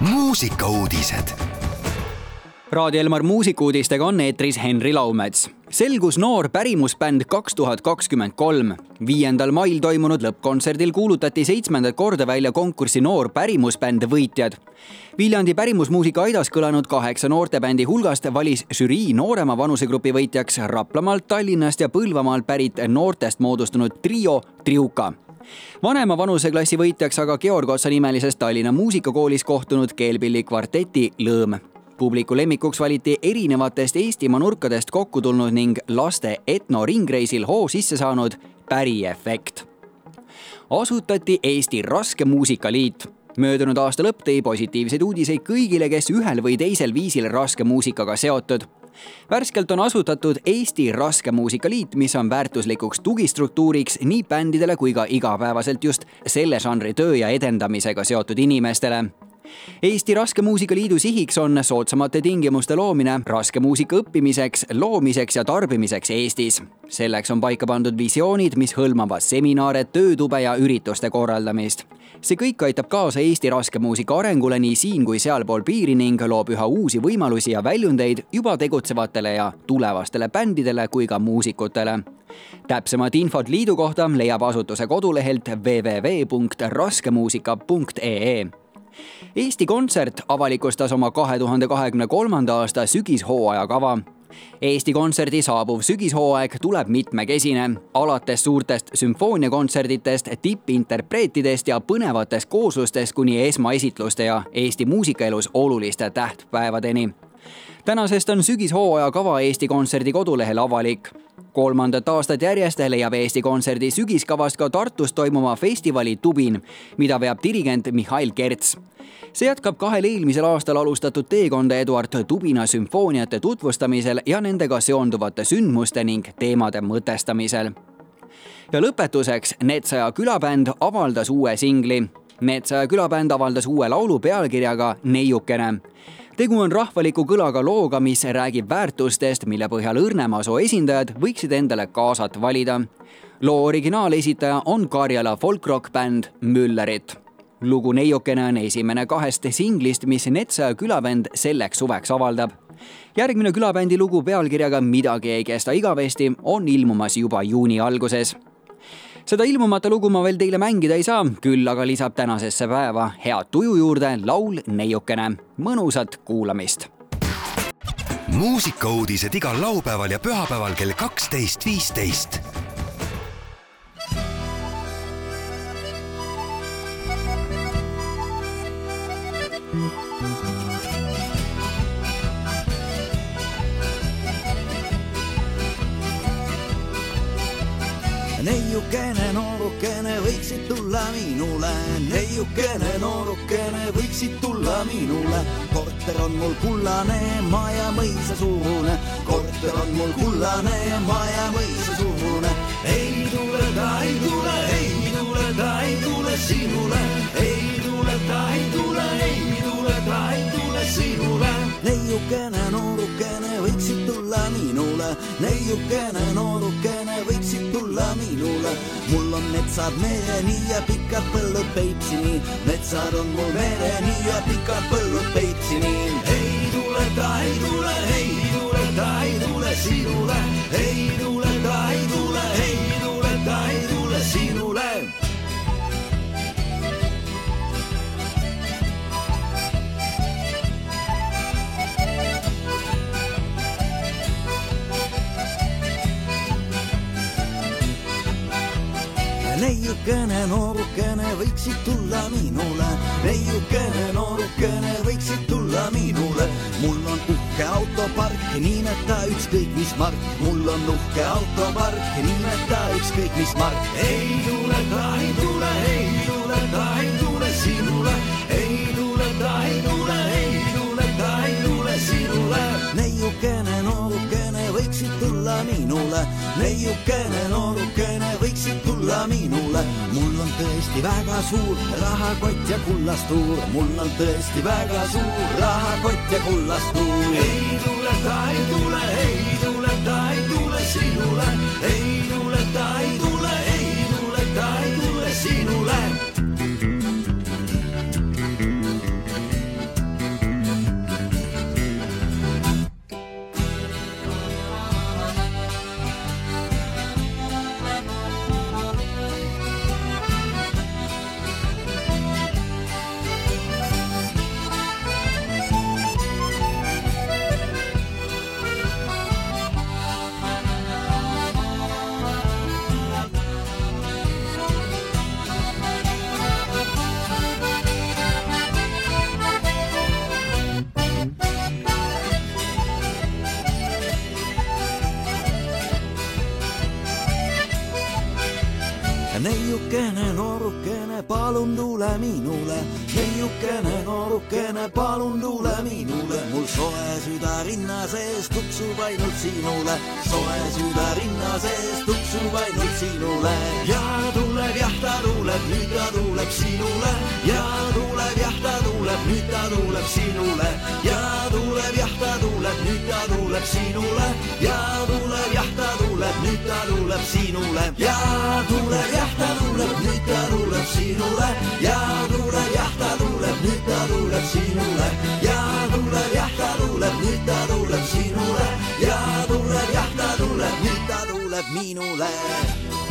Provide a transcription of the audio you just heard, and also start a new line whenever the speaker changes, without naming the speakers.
muusikauudised.
Raadio Elmar muusikuudistega on eetris Henri Laumets. selgus noor pärimusbänd kaks tuhat kakskümmend kolm. viiendal mail toimunud lõppkontserdil kuulutati seitsmendat korda välja konkursi Noor pärimusbänd võitjad. Viljandi pärimusmuusika aidas kõlanud kaheksa noortebändi hulgast valis žürii noorema vanusegrupi võitjaks Raplamaalt, Tallinnast ja Põlvamaalt pärit noortest moodustunud trio Triuka vanema vanuseklassi võitjaks aga Georg Otsa nimelises Tallinna muusikakoolis kohtunud keelpilli kvarteti Lõõm. Publiku lemmikuks valiti erinevatest Eestimaa nurkadest kokku tulnud ning laste etnoringreisil hoo sisse saanud Päriefekt. asutati Eesti Raskemuusikaliit möödunud aasta lõpp tõi positiivseid uudiseid kõigile, kes ühel või teisel viisil raskemuusikaga seotud värskelt on asutatud Eesti Raskemuusikaliit, mis on väärtuslikuks tugistruktuuriks nii bändidele kui ka igapäevaselt just selle žanri töö ja edendamisega seotud inimestele Eesti Raskemuusika Liidu sihiks on soodsamate tingimuste loomine raskemuusika õppimiseks, loomiseks ja tarbimiseks Eestis. selleks on paika pandud visioonid, mis hõlmavad seminare, töötube ja ürituste korraldamist. see kõik aitab kaasa Eesti raskemuusika arengule nii siin kui sealpool piiri ning loob üha uusi võimalusi ja väljundeid juba tegutsevatele ja tulevastele bändidele kui ka muusikutele täpsemat infot liidu kohta leiab asutuse kodulehelt www.raskemuusika.ee Eesti Kontsert avalikustas oma kahe tuhande kahekümne kolmanda aasta sügishooaja kava. Eesti Kontserdi saabuv sügishooaeg tuleb mitmekesine, alates suurtest sümfooniakontserditest, tippinterpreetidest ja põnevatest kooslustest kuni esmaesitluste ja Eesti muusikaelus oluliste tähtpäevadeni. tänasest on sügishooaja kava Eesti Kontserdi kodulehel avalik kolmandat aastat järjest leiab Eesti Kontserdi sügiskavast ka Tartus toimuma festivali Tubin, mida veab dirigent Mihhail Kerts. see jätkab kahel eelmisel aastal alustatud teekonda Eduard Tubina sümfooniate tutvustamisel ja nendega seonduvate sündmuste ning teemade mõtestamisel. ja lõpetuseks Netsaja külabänd avaldas uue singli. Netsaja külabänd avaldas uue laulu pealkirjaga Neiukene tegu on rahvaliku kõlaga looga, mis räägib väärtustest, mille põhjal Õrnemaa soo esindajad võiksid endale kaasat valida. loo originaalesitaja on Karjala folkrock-bänd Müllerit. lugu Neiukene on esimene kahest singlist, mis Netsa külavend selleks suveks avaldab järgmine külabändi lugu pealkirjaga Midagi ei kesta igavesti on ilmumas juba juuni alguses seda ilmumata lugu ma veel teile mängida ei saa, küll aga lisab tänasesse päeva head tuju juurde laul Neiukene. mõnusat kuulamist.
muusikauudised igal laupäeval ja pühapäeval kell kaksteist, viisteist
neiukene noorukene võiksid tulla minule, neiukene noorukene võiksid tulla minule. korter on mul kullane, maja mõisa suurune, korter on mul kullane, maja mõisa suurune. ei tule ta, ei tule, ei tule ta, ei tule sinule, ei tule ta, ei tule, ei tule ta, ei tule sinule. neiukene noorukene võiksid tulla minule, neiukene noorukene võiksid tulla minule. Mul on metsad mereni ja pikad põllud Peipsini, metsad on mul mereni ja pikad põllud Peipsini. ei tule ta, ei tule, ei tule ta, ei tule sinule, neiukene noorukene võiksid tulla minule, neiukene noorukene võiksid tulla minule. mul on uhke autopark, nimeta ükskõik mis mark, mul on uhke autopark, nimeta ükskõik mis mark. ei tule ta, ei tule, ei tule ta, ei tule sinule, ei tule ta, ei tule, ei tule ta, ei tule sinule. neiukene noorukene võiksid tulla minule, neiukene noorukene tõesti väga suur rahakott ja kullastuur, mul on tõesti väga suur rahakott ja kullastuur. ei tule ta, ei tule, ei tule ta, ei tule sinule, ei tule ta, ei tule, noorukene, palun tule minule, neiukene, noorukene, palun tule minule, mul soe süda rinna sees tuksub ainult sinule, soe süda rinna sees tuksub ainult sinule. Ja tuleb jah, ta tuleb, nüüd ta tuleb sinule. Ja tuleb jah, ta tuleb, nüüd ta tuleb sinule. Ja tuleb jah, ta tuleb, nüüd ta tuleb sinule. Ja tuleb jah, ta tuleb, nüüd ta tuleb sinule. Ja tuleb jah, ta tuleb, nüüd ta tuleb sinule. Ja tuleb jah, ta tuleb, nüüd ta tuleb sinule. Ja tuleb jah, ta tuleb, nüüd ta tuleb sinule. Ja tuleb jah, ta tuleb, nüüd ta tuleb minule